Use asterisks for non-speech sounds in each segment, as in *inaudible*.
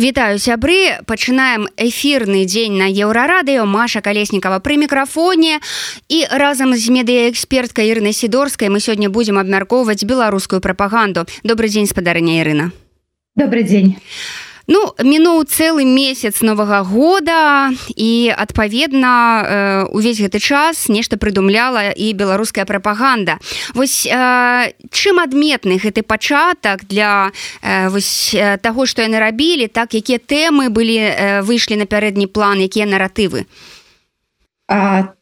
Вітаю сябры. Пачынаем эфірны дзень на еўрарадыё. Маша калеснікава пры мікрафоне. І разам з медыяэксперткай Ірнай сідорскай мы сёння будзем абмяркоўваць беларускую прапаганду. Добрый дзень спадарня Ірына. Добрый дзень Ну мінуў цэлы месяц новага года і адпаведна э, увесь гэты час нешта прыдумляла і беларуская прапаганда. Вось э, чым адметны гэты пачатак для э, вось таго што яны рабілі так якія тэмы былі выйшлі на пярэдні план якія наратывы? А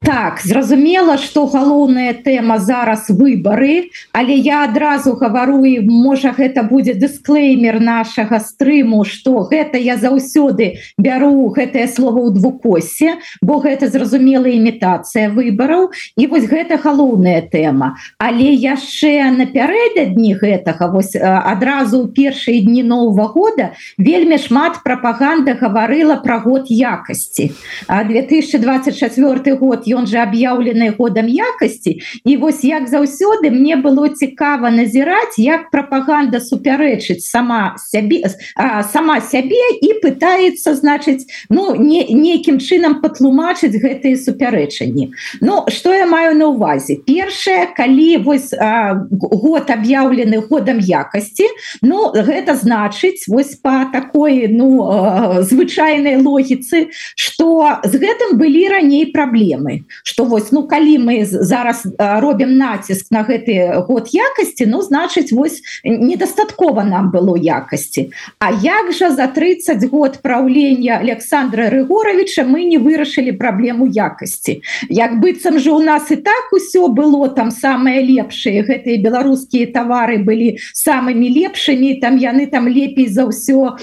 Так, зразумела, што галоўная тэма зараз выбары, але я адразу гавару і можа гэта будзе дысклеймер нашага стрыму, што гэта я заўсёды бяру гэтае слово ў двукосе, бо гэта зразумелая імітацыя выбараў і вось гэта галоўная тэма. Але яшчэ напярэдадні гэтага вось адразу ў першыя дні нового года вельмі шмат прапаганда гаварыла пра год якасці. А 2024 год ён жа аб'яўлены годам якасці і вось як заўсёды мне было цікава назіраць як прапаганда супярэчыць сама сябе а, сама сябе і пытаецца значыць ну не нейкім чынам патлумачыць гэтые супярэчанні. Ну что я маю на увазе першае калі вось а, год аб'яўлены годам якасці Ну гэта значыць вось по такой ну звычайнай логіцы что з гэтым былі раней праблемы что вось ну калі мы зараз робім націск на гэты год якасці ну значыць вось недастаткова нам было якасці. А як жа за 30 год праўлення Александра рыгоровича мы не вырашылі праблему якасці? Як быццам же у нас і так усё было там самые лепшие гэтые беларускія товары былі самымі лепшымі там яны там лепей за ўсё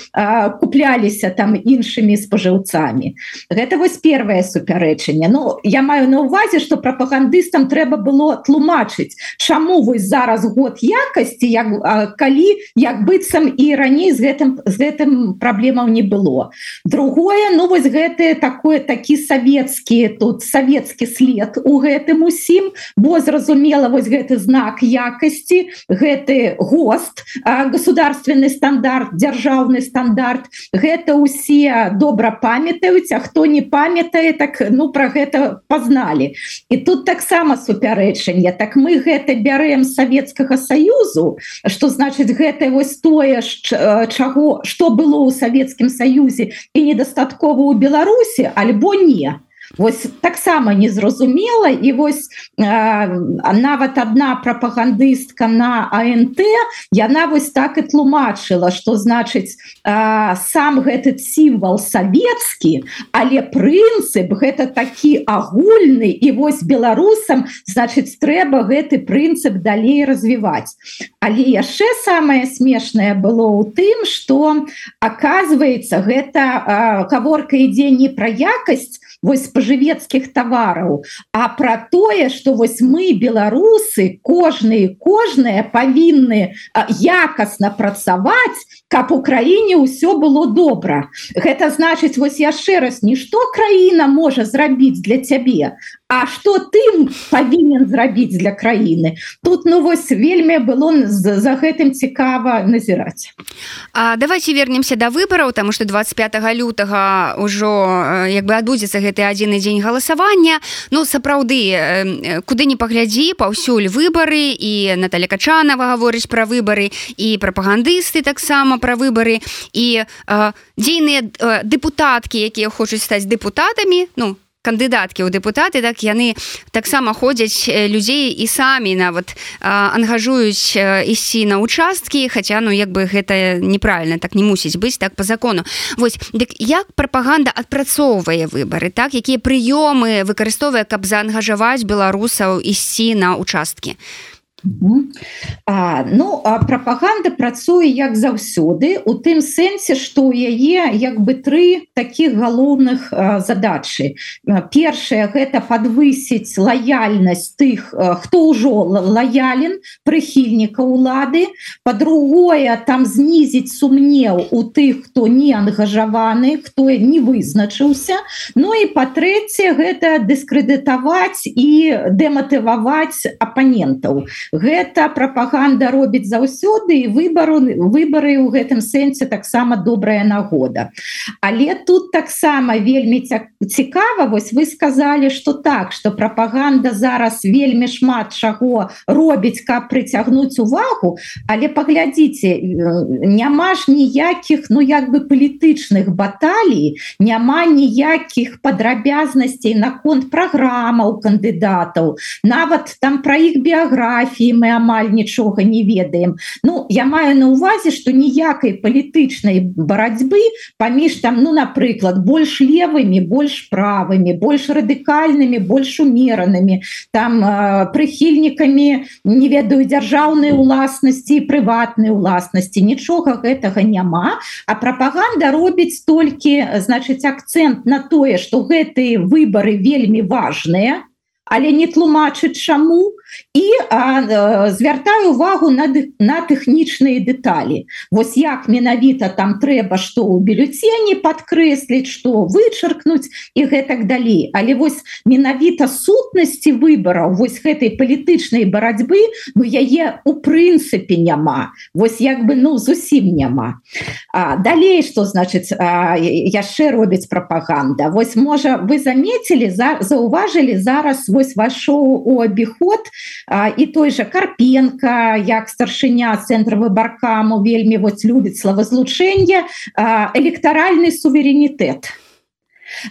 купляліся там іншымі спажыўцамі. Гэта вось первое супярэчанне. Ну я маю на увазе что прапагандыстам трэба было тлумачыць чаму вы зараз год якасці як калі як быццам і раней з гэтым з гэтым праблемаў не было другое ну вось гэты такое такі савецкі тут савецкі след у гэтым усім бо зразумела вось гэты знак якасці гэты гост государственный стандарт дзяржаўны стандарт гэта усе добра памятаюць А хто не памятае так ну про гэта пазнали зналі і тут таксама супярэчанне так мы гэта бярэм савецкага саюзу что значыць гэта вось тое чаго что было ў савецкім саюзе і недастаткова ў беларусі альбо не Вось таксама незразумела і вось э, нават одна прапагандыстка на АНТ яна вось так і тлумачыла что значыць э, сам гэты сімвал савецкі але прынцып гэта такі агульны і вось беларусам значыць трэба гэты прынцып далей развіваць. Але яшчэ самое смешнае было ў тым что оказывается гэта э, гаворка ідзе не пра якасць вось спажывецкіх тавараў а про тое что вось мы беларусы кожныя кожныя павінны якасна працаваць каб у краіне ўсё было добра. Гэта значыць вось яшчэ раз нішто краіна можа зрабіць для цябе А что ты павінен зрабіць для краіны. Тут ну вось вельмі было за гэтым цікава назіраць. А давайте вернемся до выбораў тому что 25 лютага ўжо як бы адбудзецца гэты адзіны дзень галасавання. Ну сапраўды куды не паглядзі паўсюль выбары і Наталья качанова гаворыць пра выбары і прапагандысты таксама пра выбары і дзейныя дэпутаткі якія хочуць стаць дэпутатамі ну кандыдаткі ў дэпутаты так яны таксама ходзяць людзей і самі нават ангажуюць ісці на участкі хаця ну як бы гэта неправільна так не мусіць быць так по закону. Вось дык як прапаганда адпрацоўвае выбары так? Якія прыёмы выкарыстоўвае каб заангажаваць беларусаў ісці на участкі? а А, ну а прапаганда працуе як заўсёды у тым сэнсе што ў яе як бы тры такіх галоўных задачы першае гэта подвысіць лаяльнасць тых хто ўжо лаялен прыхільніка улады по-другое там знізіць сумнеў у тых хто не ангажаваны хто не вызначыўся. Ну і па-трэцяе гэта дыскрэдытаваць і дэматываваць апанентаў гэта прапаганда робіць заўсёды і выбару выбары ў гэтым сэнсе таксама добрая нагода. Але тут таксама вельмі цікава вось вы сказали что так что прапаганда зараз вельмі шмат чаго робіць каб прыцягнуць увагу але паглядзіце няма ж ніякіх ну як бы палітычных баталій няма ніякіх падрабязнасцей наконт праграмаў кандыдатаў. Нават там про іх біяграфіі мы амаль нічога не ведаем. Ну я маю на увазе что ніякай палітычнай барацьбы паміж там ну напрыклад больш левымі больш правымі больш радыкальнымі больш умеранымі там э, прыхільнікамі не ведаю дзяржаўнай уласнасці прыватнай уласнасці. Нічога гэтага няма а прапаганда робіць толькі значыць акцент на тое что гэтые выборы вельмі важныя але не тлумачыць чаму і звяртаю увагу на на тэхнічныя дэталі Вось як менавіта там трэба што ў бюллетені падкрэсліць што вычаркнуць і гэтак далей. Але вось менавіта сутнасці выбараў вось гэтай палітычнай барацьбы ну яе у прынцыпе няма. Вось як бы ну зусім няма. А, далей что значыць яшчэ робіць прапаганда. Вось можа вы заметілі за заўважылі зараз вось вашоў у абіход і той же карпенко як старшыня центра выбаркаму вельмі вот любіць славазлучэнне электаральны суверэнітэт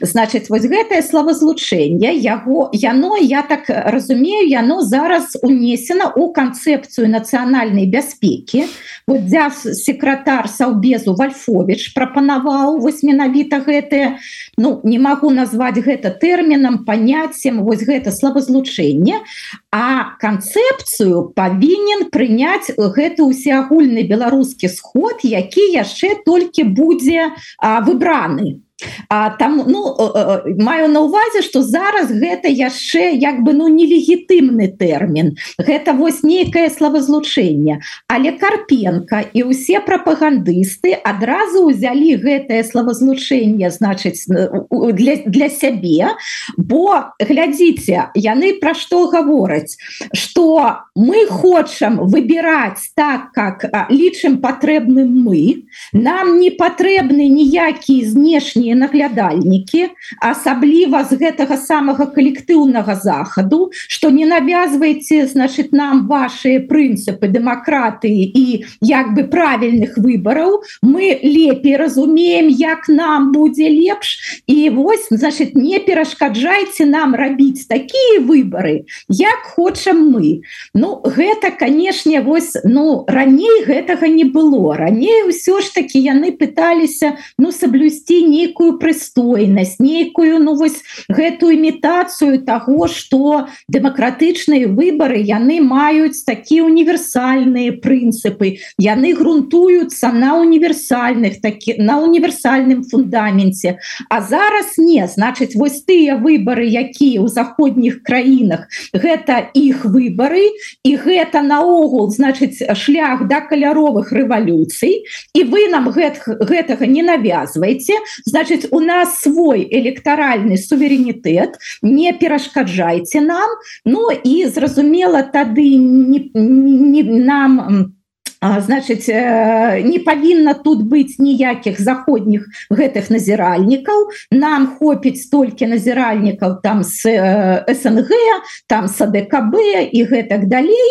значит вось гэтае славазлучэнне яго яно я так разумею яно зараз унесена у канцэпцыю нацыянальнай бяспекі. Вот дзя секретар саўбезу вальфович прапанаваў вось менавіта гэтые ну не магу назваць гэта тэрмінам паняццем вось гэта славазлучэнне а канцэпцыю павінен прыняць гэты усеагульны беларускі сход які яшчэ толькі будзе выбраны А там ну маю на увазе что зараз гэта яшчэ як бы ну нелегітымны тэрмін. Гэта вось нейкае славазлучэнне але карпенко і ўсе прапагандысты адразу ўзялі гэтае славазлучэнне значыць для, для сябе. Бо глядзіце яны пра што гавораць? Что мы хочам выбіраць так как лічым патрэбным мы. Нам не патрэбны ніякія знешнія наглядальнікі асабліва з гэтага самага калектыўнага захаду что не навязваеце значит нам ваши прынцыпы дэмакратыі і як бы правільных выбараў. Мы лепей разумеем як нам будзе лепш. І вось значит не перашкаджайце нам рабіць такія выборы як хочам мы. Ну гэта канешне вось ну раней гэтага не было. Раней ўсё ж таки яны пыталіся ну саблюсці нейкую нейкую прыстойнасць нейкую ну вось гэтую імітацыю того что дэмакратычныя выборы яны маюць такія універсальныя прынцыпы. Яны грунтуюцца на універсальных такі на універсальным фундаменце. А зараз не значыць вось тыя выборы якія ў заходніх краінах гэта іх выборы і гэта наогул значыць шлях да каляровых рэвалюцый і вы нам гэт, гэтага не навязваеце. Значит значит у нас свой электаральны суверэнітэт не перашкаджайце нам. Ну і зразумела тады не, не нам значыць э, не павінна тут быць ніякіх заходніх гэтых назіральнікаў. Нам хопіць столькі назіральнікаў там с э, снг там садкб і гэтак далей.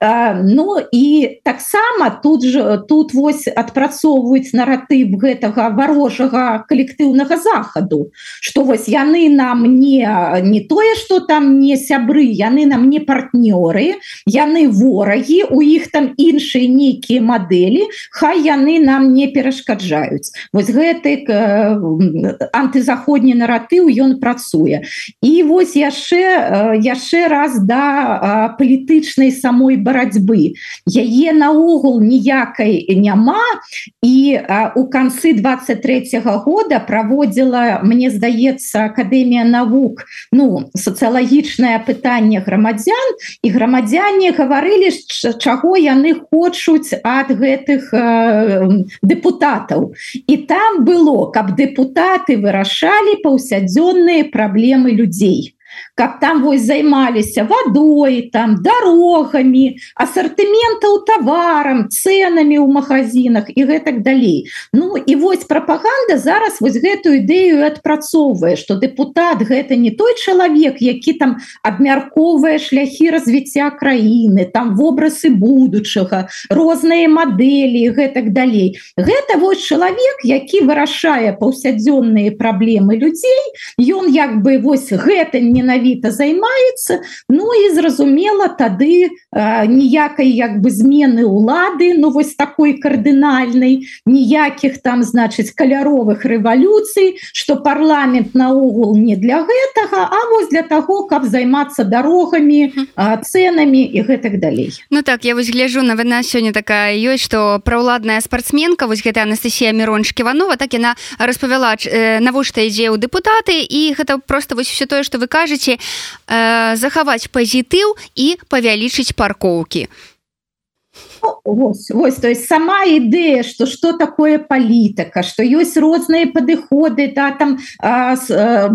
Ну і таксама тут же тут вось адпрацоўваюць наратыв гэтага варожага калектыўнага захаду что вось яны нам не не тое что там не сябры яны нам не партнёры яны ворагі у іх там іншыя не нейкія мадэлі хай яны нам не перашкаджаюць. Вось гэты э, антызаходні наратыў ён працуе. І вось яшчэ яшчэ раз да палітычнай самой барацьбы. Яе наогул ніякай няма. І у канцы 23 -го года праводзіла мне здаецца акадэмія навук ну сацыялагічнае пытанне грамадзян. І грамадзяне гаварылі чаго яны хочуць чуць ад гэтых депутатаў. І там было каб депутаты вырашалі паўсядзённыя праблемы людзей каб там вось займаліся водой там дорогами ассортиментаў товарам ценами у магазинах і гэтак далей Ну і вось пропаганда зараз вось гэтую ідэю адпрацоўвае что депутат гэта не той чалавек які там абмярковвае шляхі развіцця краіны там вобразы будучага розныя мадэлі гэтак далей гэта вось чалавек які вырашае паўсядзённыя праблемы людзей ён як бы вось гэта менавіта займаецца Ну і зразумела тады ніякай як бы змены улады Ну вось такой кардынальнай ніякіх там значыць каляровых рэвалюцый что парламент наогул не для гэтага а вось для того каб займацца дарогамі ценамі і гэтак далей Ну так я вось гляжу навіна сёння такая ёсць что праўладная спартсменка вось гэта Анастасія мирончик иванова так яна распавяла э, навошта ідзе ў депутаты і гэта просто вось все тое что вы кажаце э, захаваць пазітыў і павялічыць паркоўкі Вось, вось, то есть сама ідэя что что такое палітыка что ёсць розныя падыходы да там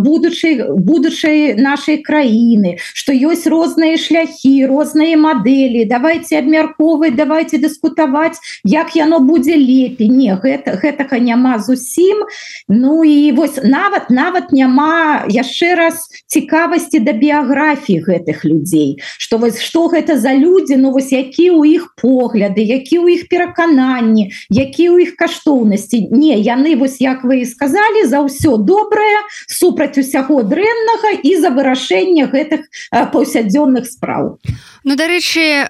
будучай будучай нашай краіны что ёсць розныя шляхі розныя мадэлі давайте абмярковаць давайте дыскутаваць як яно будзе лепей. Не гэта гэтага няма зусім Ну і вось нават нават няма яшчэ раз цікавасці да біяграфіі гэтых людзей. Что вось что гэта за людзі Ну вось які у іх погляд погляды які ў іх перакананні які ў іх каштоўнасці. Не яны вось як вы і сказали за ўсё добрае супраць усяго дрэннага і за вырашэнне гэтых паўсядзённых спраў. Ну дарэчы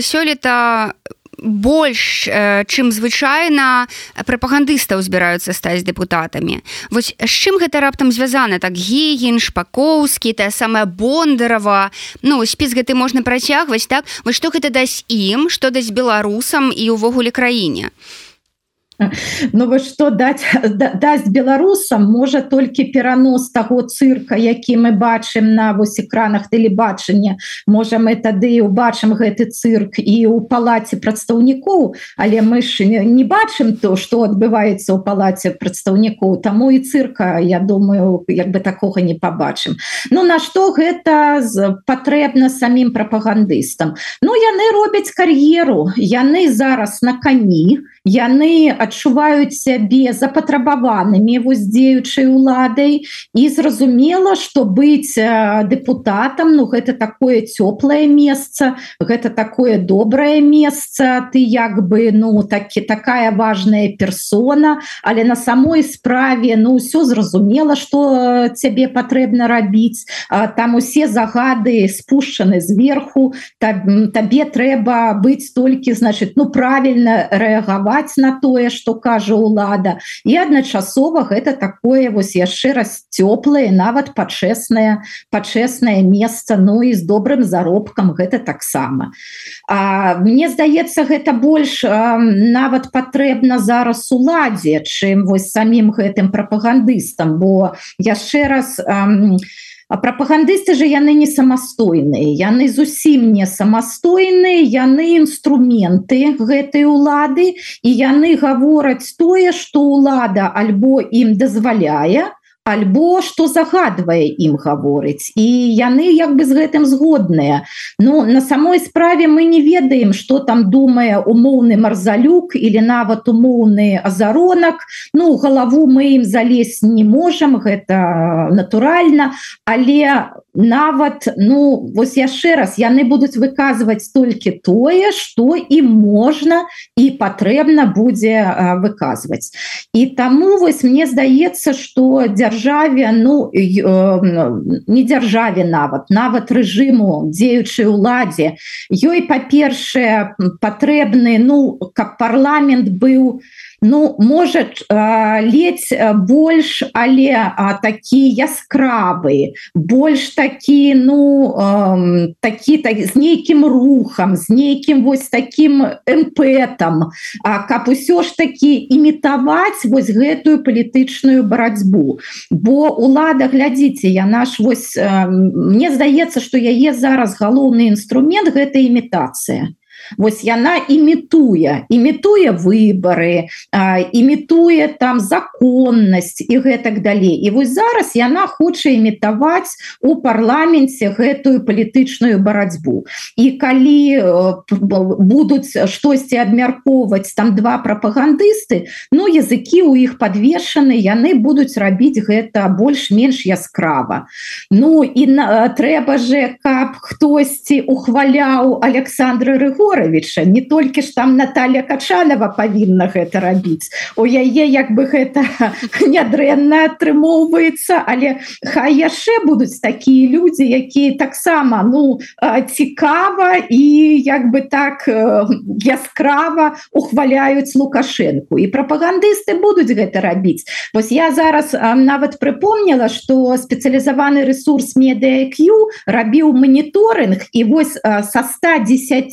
сёлета больш э, чым звычайна прапагандыстаў збіраюцца стаць депутатамі вось з чым гэта раптам звязана? Так гігін шпакоўскі тая самая бондарова ну спіс гэты можна працягваць так? Вось што гэта дасць ім што дасць беларусам і ўвогуле краіне? а Ну вы что даць дасць беларусам можа толькі перанос таго цырка які мы бачым на вось экранах тэлебачання можа мы тады убачым гэты цырк і ў палаце прадстаўнікоў але мы ж не бачым то что адбываецца ў палаце прадстаўнікоў таму і цырка Я думаю як бы такога не побачым Ну на что гэта патрэбна самім прапагандыстам Ну яны робяць кар'еру яны зараз на кані яны адчуваюць сябе запатрабаванымі вось дзеючай уладай. І зразумела что быць депутатам Ну гэта такое цёплае месца гэта такое добрае месца. Ты як бы ну такі такая важная персона. Але на самой справе ну ўсё зразумела что цябе патрэбна рабіць. Там усе загады спушчаны зверху. Табе трэба быць толькі значит ну правильно рэагаваць на тое что кажа лада і адначасова гэта такое вось яшчэ раз цёплае нават пачэснае пачэснае месца Ну і з добрым заробкам гэта таксама. Мне здаецца гэта больш а, нават патрэбна зараз уладзе чым вось самім гэтым прапагандыстам бо яшчэ раз а, А прапагандысты же яны не самастойныя яны зусім не самастойныя яны інструменты гэтай улады і яны гавораць тое што ўлада альбо ім дазваляе альбо что загадвае ім гаворыць. І яны як бы з гэтым згодныя. Ну на самой справе мы не ведаем что там думае умоўны марзалюк или нават умоўны азаронак. Ну галаву мы ім залезть не можем гэта натуральна. Але нават ну вось яшчэ раз яны будуць выказваць толькі тое что і можна і патрэбна будзе выказваць. І таму вось мне здаецца что дзяржава дзяржаве ну не дзяржаве нават нават рэжыму дзеючай уладзе ёй па-першае патрэбны ну каб парламент быў не Ну можа ледзь больш але а, такі яскравы больш такі ну э, такі так з нейкім рухам з нейкім вось таким эмпетам каб усё ж такі імітаваць вось гэтую палітычную барацьбу бо лада глядзіце я наш вось э, мне здаецца что яе зараз галоўны інструмент гэта імітацыя Вось яна імітуе імітуе выборы імітуе там законнасць і гэтак далей. І вось зараз яна хоча імітаваць у парламенце гэтую палітычную барацьбу. І калі будуць штосьці абмяркоўваць там два прапагандысты ну языкі у іх подвешаны яны будуць рабіць гэта больш-менш яскрава. Ну і на трэба же каб хтосьці ухваляў Александра рыгоровича не толькі ж там Наталья качанова павінна гэта рабіць. У яе як бы гэта *laughs* нядрэнна атрымоўваецца але хай яшчэ будуць такія людзі якія таксама ну цікава і як бы так яскрава ухваляюць лукашенко і прапагандысты будуць гэта рабіць. Вось я зараз нават прыпомніла что спецыялізаваны ресурс медыQ рабіў моніторинг і вось со 110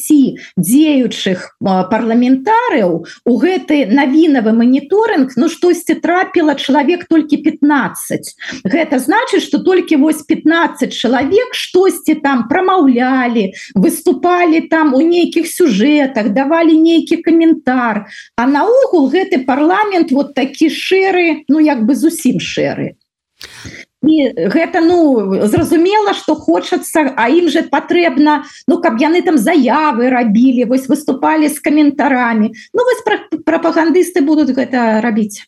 дзеючых парламентарыяў у гэты навінавы моніторинг ну штосьці трапіла чалавек толькі 15 гэта значит что толькі вось 15 чалавек штосьці там прамаўлялі выступали там у нейкіх сюжэтах давалі нейкі каментар. А наогул гэты парламент вот такі шэры ну як бы зусім шэры і гэта ну зразумела что хочацца а ім же патрэбна ну каб яны там заявы рабілі вось выступали з каментарамі. Ну вось прапагандысты будуць гэта рабіць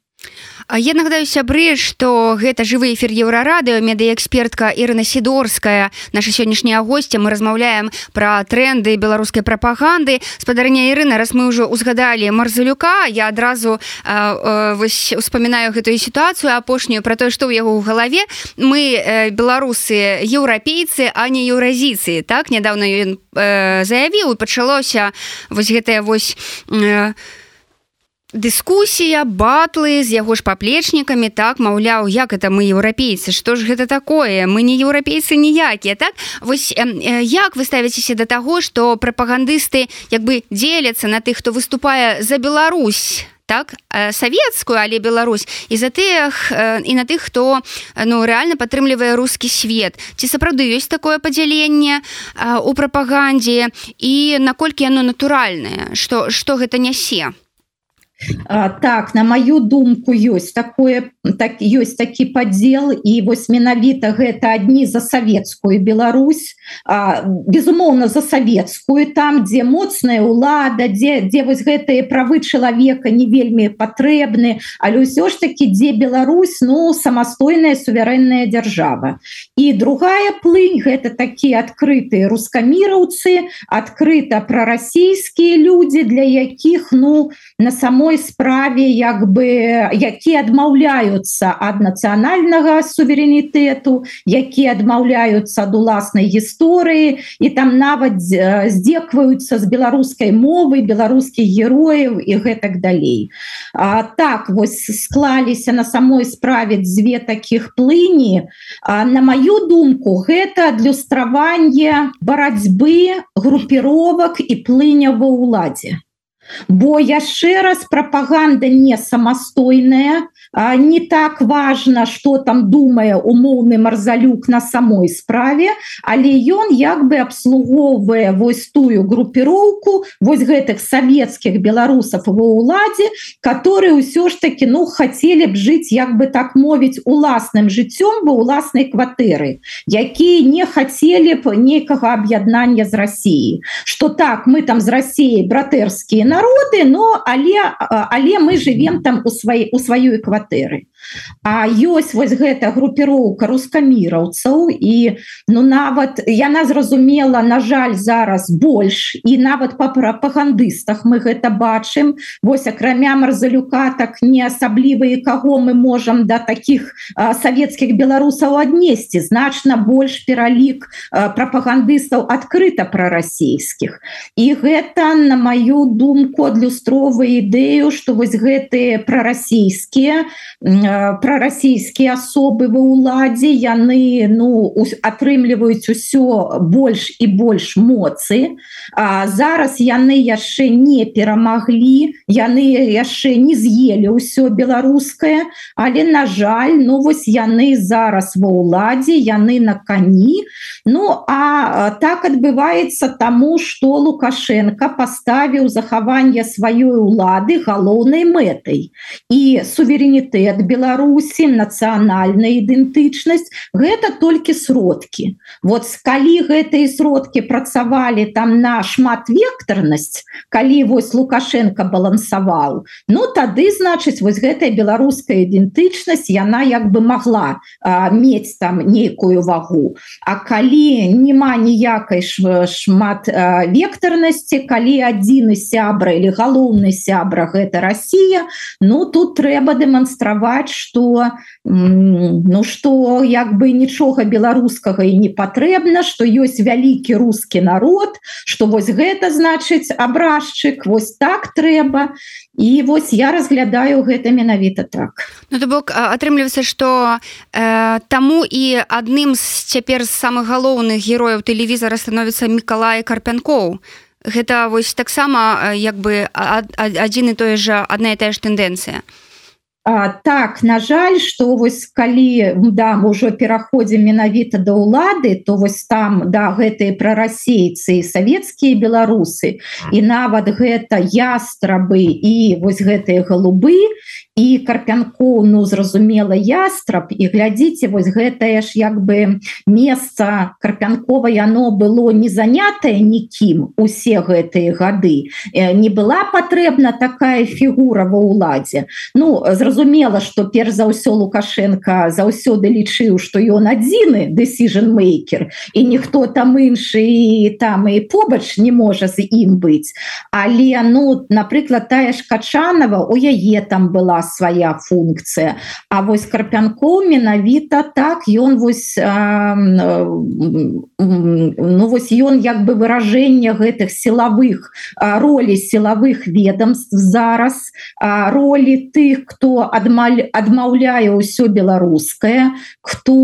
Я нагадаю сябры што гэта жывы эфир еўрарадыо медыяэкспертка Ірына сідорская наша сённяшняя гостця мы размаўляем пра тренды беларускай прапаганды. Спадарня Ірына раз мы ўжо узгадалі марзалюка я адразу успамінаю гэтую сітуацыю апошнюю про тое што ў яго ў галаве. Мы э, беларусы еўрапейцы а не еўразіцыі так нядаўна ён э, заявіў і пачалося вось гэтая вось э, дыскусія батлы з яго ж паплечнікамі так маўляў як это мы еўрапейцы что ж гэта такое? Мы не еўрапейцы ніякія так? Вось як вы ставіцеся да таго что прапагандысты як бы дзеляцца на тых хто выступае за Беларусь так? Савецкую але Беларусь і за тых і на тых хто ну реально падтрымлівае рускі свет? Ці сапраўды ёсць такое падзяленне у прапагандзе? І наколькі яно натуральнае что что гэта нясе? А, так на маю думку ёсць такое так ёсць такі падзел і вось менавіта гэта адні за савецкую Беларусь а, безумоўна за савецкую там дзе моцная ўлада дзе дзе вось гэтыя правы чалавека не вельмі патрэбны але ўсё ж таки дзе Беларусь ну самастойная суверэнная дзяржава. І другая плынь гэта такія адкрытыя рускаміраўцы адкрыта прарасійскія людзі для якіх ну на самой самой справе як бы які адмаўляюцца ад нацыянальнага суверэнітэту які адмаўляюцца ад уласнай гісторыі і там нават здзекваюцца з беларускай мовы беларускіх герояў і гэтак далей. А, так вось склаліся на самой справе дзве таких плыні. А, на маю думку гэта адлюстраванне барацьбы групіровак і плыня ва ўладзе Бо яшчэ раз прапаганда не самастойная, не так важно, что там думае умоўны марзалюк на самой справе, але ён як бы абслугоўвае вось тую групіроўку вось гэтых савецкіх беларусаў ва ўладзе, которые ўсё ж таки ну хацелі б жыць як бы так мовіць уласным жыццём ва уласнай кватэры, якія не хацелі б нейкага аб'яднання з Росіі. Што так мы там з Росіяй братэрскія на народы но але але мы живем там у сваей у сваёй кватэры А ёсць вось гэта групіроўка рускаміраўцаў і ну нават яна зразумела на жаль зараз больш і нават па прапагандыстах мы гэта бачым. Вось акрамя марзалюка так не асаблівыя каго мы можам да таких савецкіх беларусаў аднесці. Значна больш пералік прапагандыстаў адкрыта прарасійскіх і гэта на маю думку адлюстровую ідэю что вось гэтые прарасійскія прарасійскія асобы ва ўладзе яны ну атрымліваюць усё больш і больш моцы. А зараз яны яшчэ не перамаглі яны яшчэ не з'елі ўсё беларускае але на жаль ну вось яны зараз ва ўладзе яны на кані. Ну а так адбываецца таму что лукашенко паставіў захаванне сваёй улады галоўнай мэтай. І суверэнітэт беларусі нацыянальная ідэнтычнасць гэта толькі сродкі. Вот калі гэтыя сродкі працавалі там на шмат вектарнасць калі вось лукашенко балансаваў ну тады значыць вось гэтая беларуская ідэнтычнасць яна як бы могла мець там нейкую вагу. А калі няма ніякай шмат вектарнасці калі адзіны сябра или галоўны сябра гэта Россия Ну тут трэба дэманстраваць что ну что як бы нічога беларускага і не патрэбна что ёсць вялікі русский народ что вось гэта значыць абразчык вось так трэба. І вось я разглядаю гэта менавіта так. Ну то бок атрымліваецца что э, таму і адным з цяпер з самых галоўных герояў тэлевізара становіцца Миколай карпянкоў. Гэта вось таксама як бы адзін і тое же адна і тая ж тэндэнцыя А, так на жаль что вось калі да ўжо пераходзім менавіта да ўлады то вось там да гэтыя прарасейцы савецкія беларусы. І нават гэта ястрабы і вось гэтыя галубы і карпянку ну зразумела ястраб і глядзіце вось гэтае ж як бы месца карпянкова яно было не занятае нікім усе гэтыя гады. Не была патрэбна такая фігура ва ўладзе. Ну зразумела что перш за ўсё лукашенко заўсёды лічыў что ён адзіны decision мейкер і ніхто там іншы і там і побач не можа з ім быць. Але ну напрыклад тая ж качанова у яе там была свая функция. А вось карпянкоў менавіта так ён вось а, ну вось ён як бы выражэнне гэтых сілавых ролі сілавых ведомств зараз ролі тых хто адмаль адмаўляе ўсё беларускае хто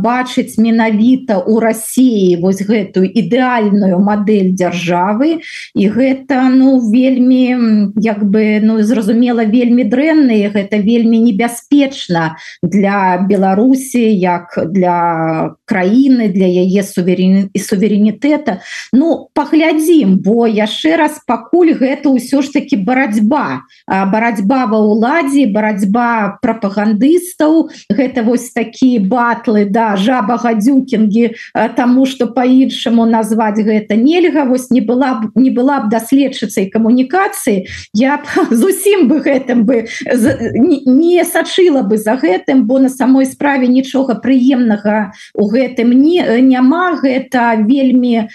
бачыць менавіта у Росіі вось гэтую ідэальную модель дзяржавы. І гэта ну вельмі як бы ну зразумела вельмі дрэнна і гэта вельмі небяспечна для Беларусі як для краіны для яе суверен і суверэнітэта. Ну паглядзім бо яшчэ раз пакуль гэта ўсё ж таки барацьба. Барацьба ва ўладзе барацьба прапагандыстаў. Гэта вось такі батлы да жаба гадзюкінгі таму что по-іншаму назваць гэта нельга. Вось не была б не была б даследчыцай камунікацыі я б *laughs* зусім бы гэтым бы не сачыла бы за гэтым бо на самой справе нічога прыемнага у гэтым не няма. Гэта вельмі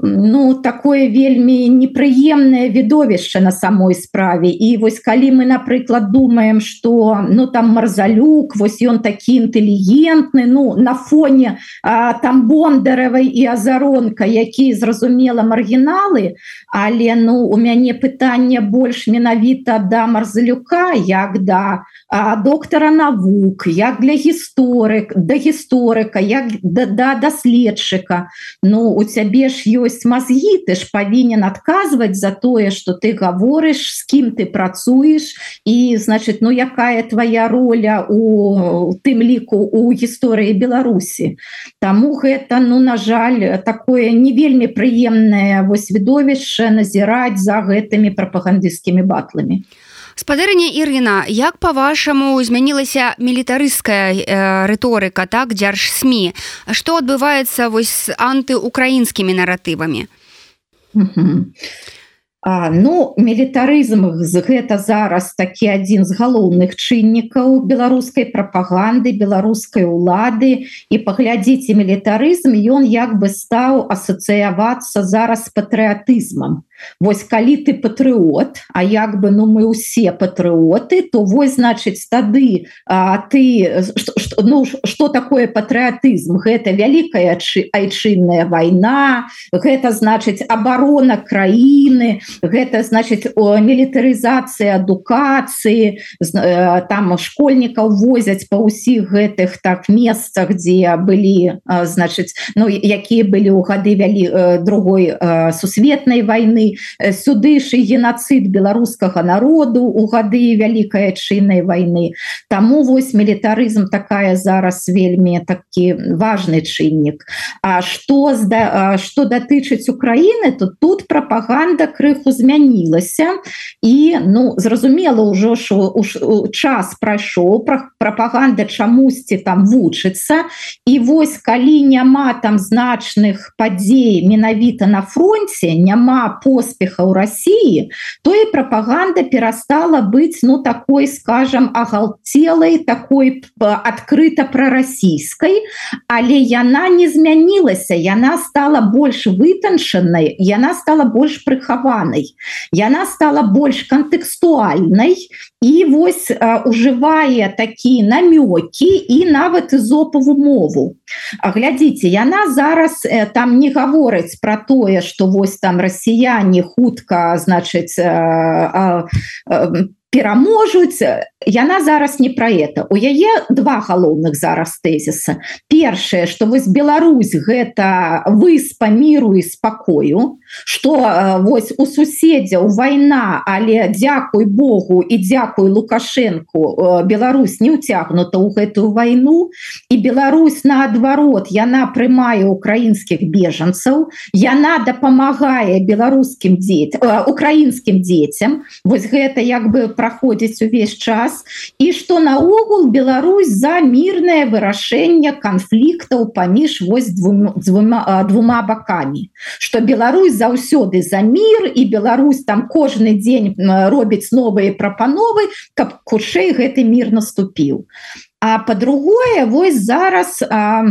ну такое вельмі непрыемнае відовішча на самой справе. І вось калі мы напрыклад думаем что ну там марзалюк вось ён такі інтэлігентны ну на фоне а, там бондаравай і азаронка які зразумела маргіналы але ну у мяне пытанне больш менавіта да марзалюка як да а, доктара навук як для гісторык да гісторыка як да, да даследчыка ну у цябе ж ёсць мазгі ты ж павінен адказваць за тое что ты гаворыш з кім ты працуеш і значит ну якая твоя роля у тым ліку у гісторыі Беларусі Таму гэта ну на жаль такое не вельмі прыемнае вось відовішча назіраць за гэтымі прапагандысцкімі батламі спадарня Ірына як по-вашаму змянілася мілітарыская э, рыторыка так дзярж сМ что адбываецца вось антыукраінскімі наратывамі? А, ну мілітарызм гэта зараз такі адзін з галоўных чыннікаў беларускай прапаганды беларускай улады. І паглядзіце мілітарызм ён як бы стаў асацыявацца зараз патрыятызмам Вось калі ты патрыот А як бы ну мы усе патрыоты то вось значыць тады а, ты что, ну что такое патрыотызм гэта вялікая айчынная вайна гэта значыць абарона краіны гэта значыць мілітарызацыя адукацыі э, там школьнікаў возяць па ўсіх гэтых так месцах дзе былі значыць ну якія былі ў гады вялі э, другой сусветнай войны Э, сюды ж і геноцид беларускага народу у гады вялікай адчыннай войны. Таму вось мілітарызм такая зараз вельмі такі важный чыннік. А что что датычыць Украіны то тут пропаганда крыху змянілася. І ну зразумела ўжо що час прайшоў пра пропаганда чамусьці там вучыцца. І вось калі няма там значных падзей менавіта на фронте няма по поспеха ў Росіі то і прапаганда перастала быць ну такой скажем агалтелай такой адкрыта прарасійскай але яна не змянілася яна стала больш вытанчанай яна стала больш прыхаванай яна стала больш кантэкстуальнай і вось ужывае такія намёкі і нават ізопаву мову. Глядзіце яна зараз э, там не гаворыць про тое что вось там расіяне хутка значыць пераможуць. Яна зараз не про это. У яе два галоўных зараз тезіса першае что вось Беларусь гэта выспа міру і спакою что вось у суседзяў вайна але дзякуй Богу і дзякуй лукашенко Беларусь не уцягнута ў гэтую вайну. І Беларусь наадварот яна прымае украінскіх бежанцаў яна дапамагае беларускім дзецям украінскім дзецям. Вось гэта як бы праходзіць увесь час і што наогул Беларусь за мірнае вырашэнне канфліктаў паміж вось двум, двума, двума бакамі что Беларусь заўсёды за мір і Беларусь там кожны дзень робіць новыя прапановы каб хутчэй гэты мір наступіў. А по-другое вось зараз а,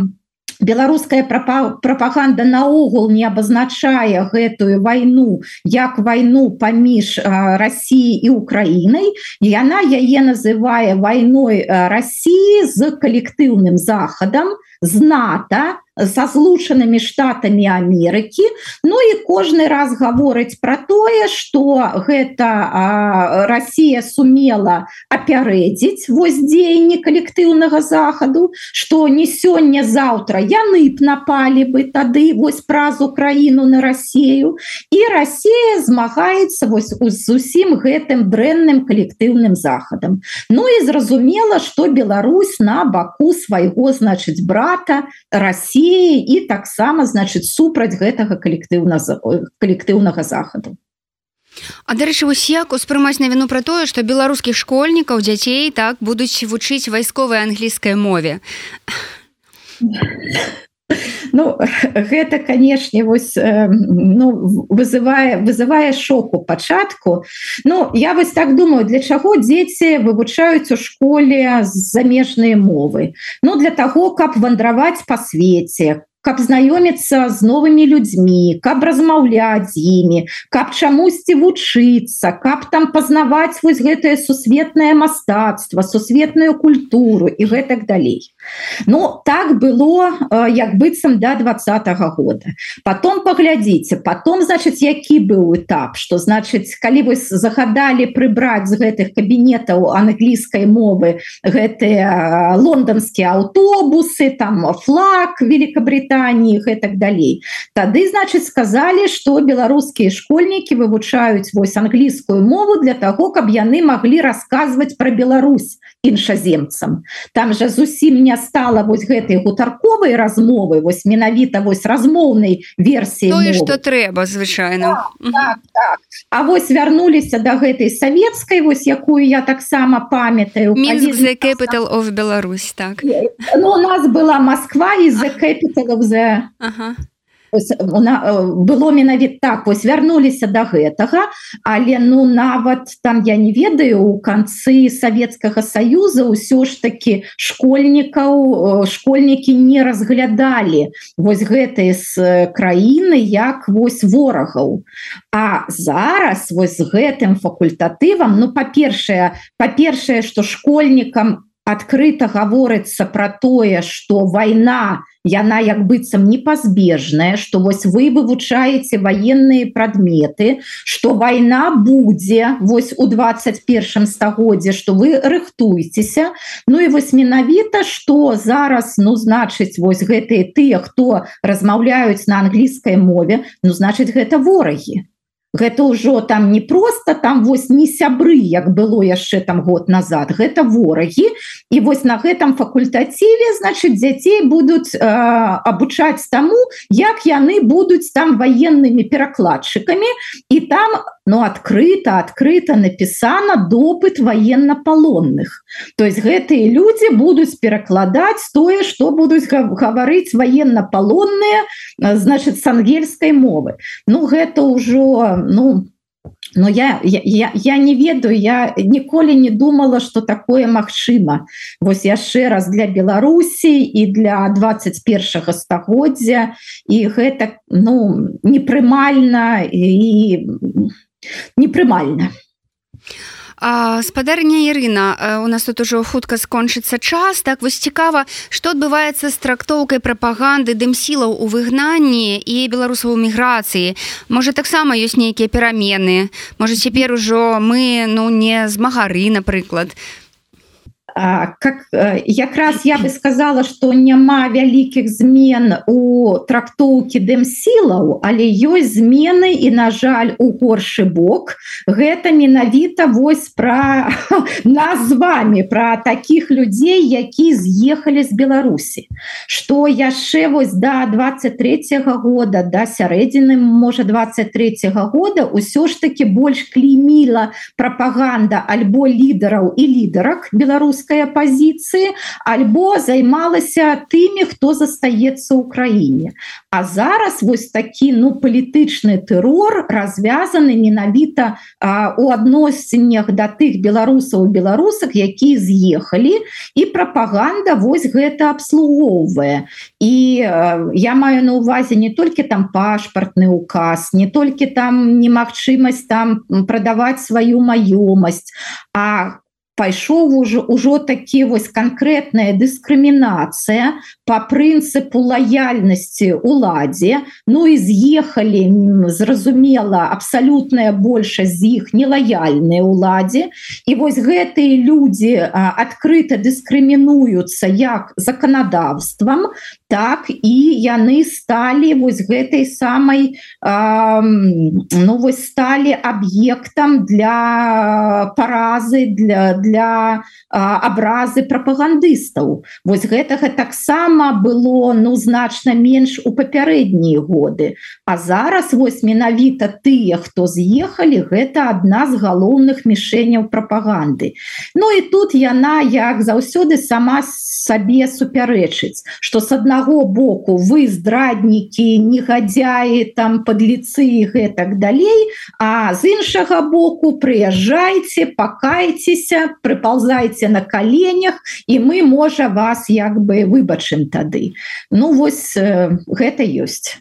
беларуская прапаганда наогул не абазначае гэтую вайну як вайну паміж Росіі і Украінай яна яе называе вайной Росіі з калектыўным захадам з НАТО со злучанымі штатамі Амерыкі. Ну і кожны раз гаворыць про тое что гэта Россия сумела апярэдзіць вось дзеянні калектыўнага захаду что не сёння завтра яны б напалі бы тады вось праз Украіну на Россию і Россия змагаецца вось зусім гэтым дрэнным калектыўным захадам. Ну і зразумела что Беларусь на баку свайго значыць брата России падзеі і таксама значыць супраць гэтага калектыўна калектыўнага захаду. А дарэчы вось як успрымаць на віну пра тое што беларускіх школьнікаў дзяцей так будуць вучыць вайсковай англійскай мове Ну *laughs* гэта канешне вось ну, вызывае вызывае шоку пачатку. Ну я вось так думаю для чаго дзеці вывучаюць у школе замежныя мовы? Ну для таго каб вандраваць па свеце каб знаёміцца з новымі людзьмі каб размаўляць з імі каб чамусьці вучыцца каб там пазнаваць вось гэтае сусветнае мастацтва сусветную культуру і гэтак далей Ну так было як быццам до да двадцатого года. Потом паглядзіце потом значыць які быў этап что значыць калі вось загадалі прыбраць з гэтых кабінетаў англійскай мовы гэтыя лондонскія аўтобусы там флаг великкабритании Брытаніі гэтак далей Тады значыць сказалі что беларускія школьнікі вывучаюць вось англійскую мову для того каб яны могли рассказывать про Беларусь іншаземцам. Там же зусім не стала вось гэтай гутарковай размовы вось менавіта вось размоўнай версіі что трэба звычайно так, так, так. А вось вярнуліся да гэтай савецкай вось якую я таксама памятаю. Capital of Беларусь так. Ну, у нас была Москва из-за capital of the ага. Было менавіт так вось вярнуліся до гэтага але ну нават там я не ведаю у канцы Савецкага союза ўсё ж таки школьнікаў школьнікі не разглядалі вось гэтые з краіны як вось ворагаў. А зараз вось гэтым факультатывам ну па-першае па-першае что школьнікам открыто гаворыцца про тое что война яна як быццам непазбежная что вось вы вывучаеце военные прадметы что война будзе вось у 21 стагодзе что вы рыхтуецеся Ну і вось менавіта что зараз ну значыць вось гэтые тыя хто размаўляюць на англійскай мове ну значыць гэта ворагі гэта ўжо там не просто там вось не сябры як было яшчэ там год назад. Гэта ворагі. І вось на гэтым факультаціве значит дзяцей будуць э, абучаць таму як яны будуць там военными перакладчыкамі. І там но открыто открыто написано допыт военно-палонных то есть гэтые люди будуць перакладаць тое что будуць гаварыць военно-палонные значит с ангельской мовы. Ну гэта ўжо ну но я, я я не ведаю я ніколі не думала что такое магчыма вось яшчэ раз для Беларусі і для 21 стагоддзя і гэта ну непрымальна і непрымальна спадарня Ірына у нас тут ужо хутка скончыцца час. Так вось цікава што адбываецца з трактоўкай прапаганды дымсілаў у выгнанні і беларусаў міграцыі. Можа таксама ёсць нейкія перамены. Можа цяпер ужо мы ну не змагары напрыклад. то как якраз я бы сказала что няма вялікіх змен у трактоўкі дэмсілаў але ёсць змены і на жаль у горшы бок. Гэта менавіта вось про *laughs* нас з вами про таких людзей які з'ехалі з Беларусі. Что яшчэ вось до 23 -го года да сярэдзіны можа 23 -го года ўсё ж таки больш клейміла прапаганда альбо лідараў і лідарак беларускай беларускай апозіцыі альбо займалася тымі хто застаецца ў краіне. А зараз вось такі ну палітычны тэрор развязаны менавіта у адносіннях да тых беларусаў беларусак якія з'ехалі і прапаганда вось гэта абслугоўвае. І я маю на увазе не толькі там пашпартны указ не толькі там немагчымасць там прадаваць сваю маёмасць а пайшоў ужо ўжо такі вось канкрэтная дыскрымінацыя по прынцыпу лаяльнасці уладзе Ну і з'ехалі зразумела абсалютная большасць з іх нелаяльныя уладзе і вось гэтыя людзі адкрыта дыскрымінуюцца як заканадаўствам так і яны сталі вось гэтай самай э, ну вось сталі аб'ектам для паразы для для абразы прапагандыстаў. Вось гэтага таксама было ну значна менш у папярэднія годы. А зараз вось менавіта тыя хто з'ехалі гэта адна з галоўных мішэняў прапаганды. Ну і тут яна як заўсёды сама сабе супярэчыць что с адна аднаго боку вы здраднікі негадзяі там падліцы гэтак далей а з іншага боку прыязджайце пакайцеся прыпалзайце на каленях і мы можа вас як бы выбачым тады. Ну вось э, гэта ёсць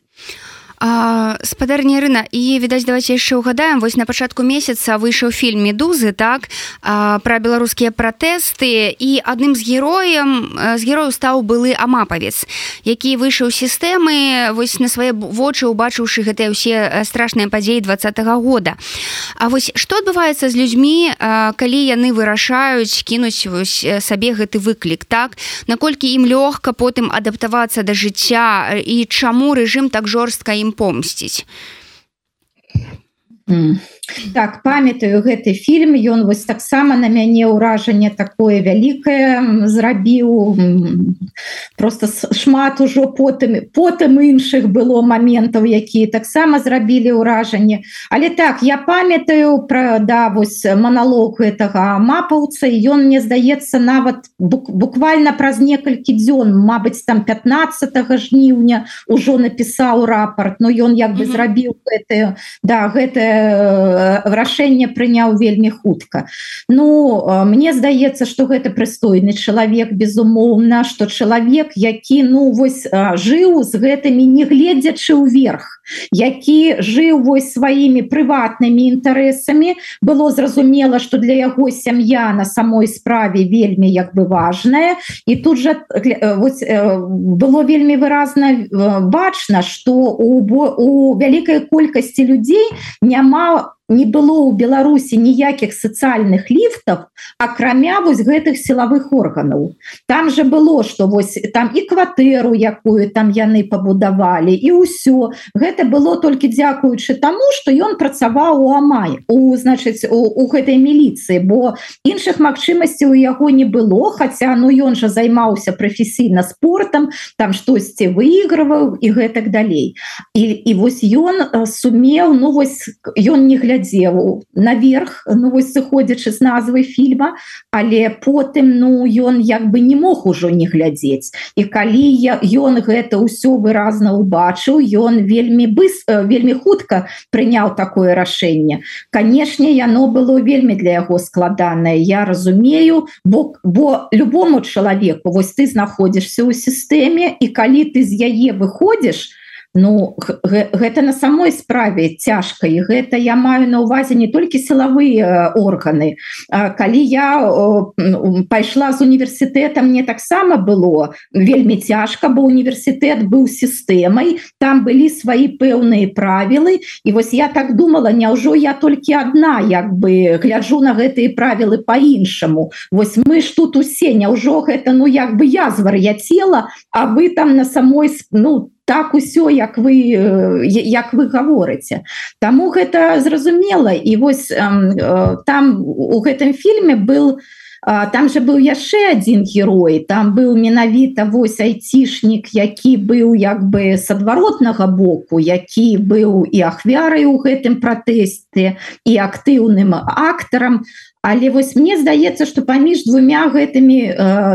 спадарня рына і відаць давайте яшчэ угадаем вось на пачатку месяца выйшаў фільм медузы так? А, пра беларускія пратэсты. І адным з героем з герою стаў былы амапавец які выйшаў сістэмы вось на свае вочы убачыўшы гэтыя ўсе страшныя падзеі двадцатого года. А вось што адбываецца з людзьмі калі яны вырашаюць кінуць вось сабе гэты выклік так? Наколькі ім лёгка потым адаптавацца да жыцця? І чаму рэжым так жорстка ім ім помсціць так памятаю гэты фільм ён вось таксама на мяне ўражанне такое вялікае зрабіў просто шмат ужо потым потым іншых было моментаў якія таксама зрабілі ўражанне. Але так я памятаю про да вось монолог гэтага мапаўца ён мне здаецца нават буквально праз некалькі дзён Мабыць там 15 жніўня ўжо напісаў рапорт но ён як бы mm -hmm. зрабіў гэтую да гэтае рашэнне прыняў вельмі хутка. Ну мне здаецца что гэта прыстойны чалавек безумоўна что чалавек які ну вось жыў з гэтымі не гледзячы ўверх які жыў вось сваімі прыватнымі інтарэсамі. Было зразумела что для яго сям'я на самой справе вельмі як бы важная. І тут э, вось, э, было вельмі выразна бачна что у, у вялікай колькасці людзей няма somehow не было ў беларусі ніякіх сацыяльных ліфтов акрамя вось гэтых сілавых органаў. Там же было что вось там і кватэру якую там яны пабудавалі і ўсё. Гэта было толькі дзякуючы таму что ён працаваў у амай у значыць у, у гэтай міліцыі бо іншых магчымасцей у яго не было хотя ну ён жа займаўся прафесійна спортом там штосьці выигрываў і гэтак далей. І, і вось ён сумеў ну вось ён не глядзеў глядзеў наверх ну вось сыходзячы з назвы фільма але потым ну ён як бы не мог ужо не глядзець. І калі я ён гэта ўсё выразна убачыў ён вельмі быс вельмі хутка прыняў такое рашэнне. Канешне яно было вельмі для яго складанае я разумею бо бо любому чалавеку вось ты знаходзішся ў сістэме і калі ты з яе выходзіш то Ну гэта на самой справе цяжка і гэта я маю на увазе не толькі сілавыя органы. Калі я пайшла з універсітэта мне таксама было вельмі цяжка бо універсітэт быў сістэмай там былі свае пэўныя правілы. І вось я так думала няўжо я толькі одна як бы гляджу на гэтыя правілы по-іншаму Вось мы ж тут усе няўжо гэта ну як бы я звар'яцела а вы там на самой ну так усё як вы як вы гаворыце. Таму гэта зразумела. І вось там у гэтым фільме был там же быў яшчэ один герой. Там быў менавіта вось айцішнік які быў як бы с адваротнага боку які быў і ахвярай у гэтым пратэсце і актыўным актарам Але вось мне здаецца что паміж двумя гэтымі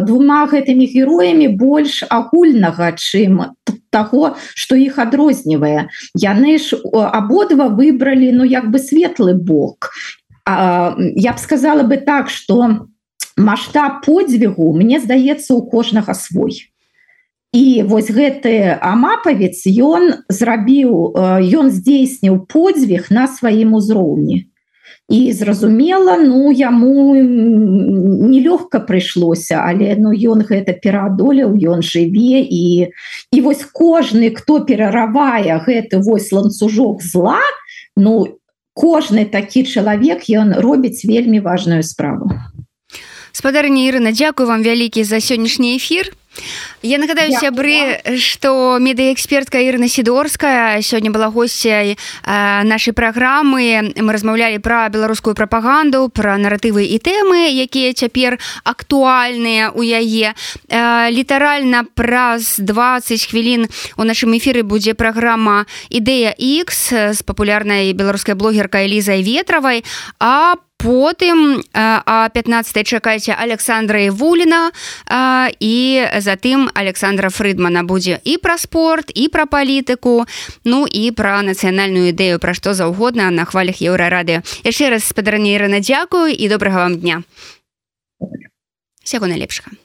двума гэтымі героями больш агульнага чым того что іх адрознівае. Яны ж абодва выбралі ну як бы светлы бок. А, я б сказала бы так что масштаб подзвігу мне здаецца у кожнага свой. І вось гэты амапавец ён зрабіў ён здзейсніў подзвіг на сваім узроўні і зразумела ну яму нелёгка прыйшлося але ну ён гэта пераадолеў ён жыве і і вось кожны хто пераравае гэты вось ланцужок зла ну кожны такі чалавек ён робіць вельмі важную справу. Спадарня Ірына Дякую вам вялікі за сённяшні эфир Я нагадаю сябры што медыяэкспертка Ірна сідорская сёння была госцяй нашай праграмы. Мы размаўлялі пра беларускую прапаганду пра наратывы і тэмы якія цяпер актуальныя у яе. Літаральна праз 20 хвілін у нашым эфіры будзе праграма ідэя X з папулярнай беларускай блогеркай Лізай ветравай а по потым а 15 чакайце александра вуліна і затым александра фрыдмана. Будзе і пра спорт і пра палітыку ну і пра нацыянальную ідэю пра што заўгодна на хвалях еўрарады яшчэ раз спадарнейрана дзякую і добрага вам дня. Всего найлепшага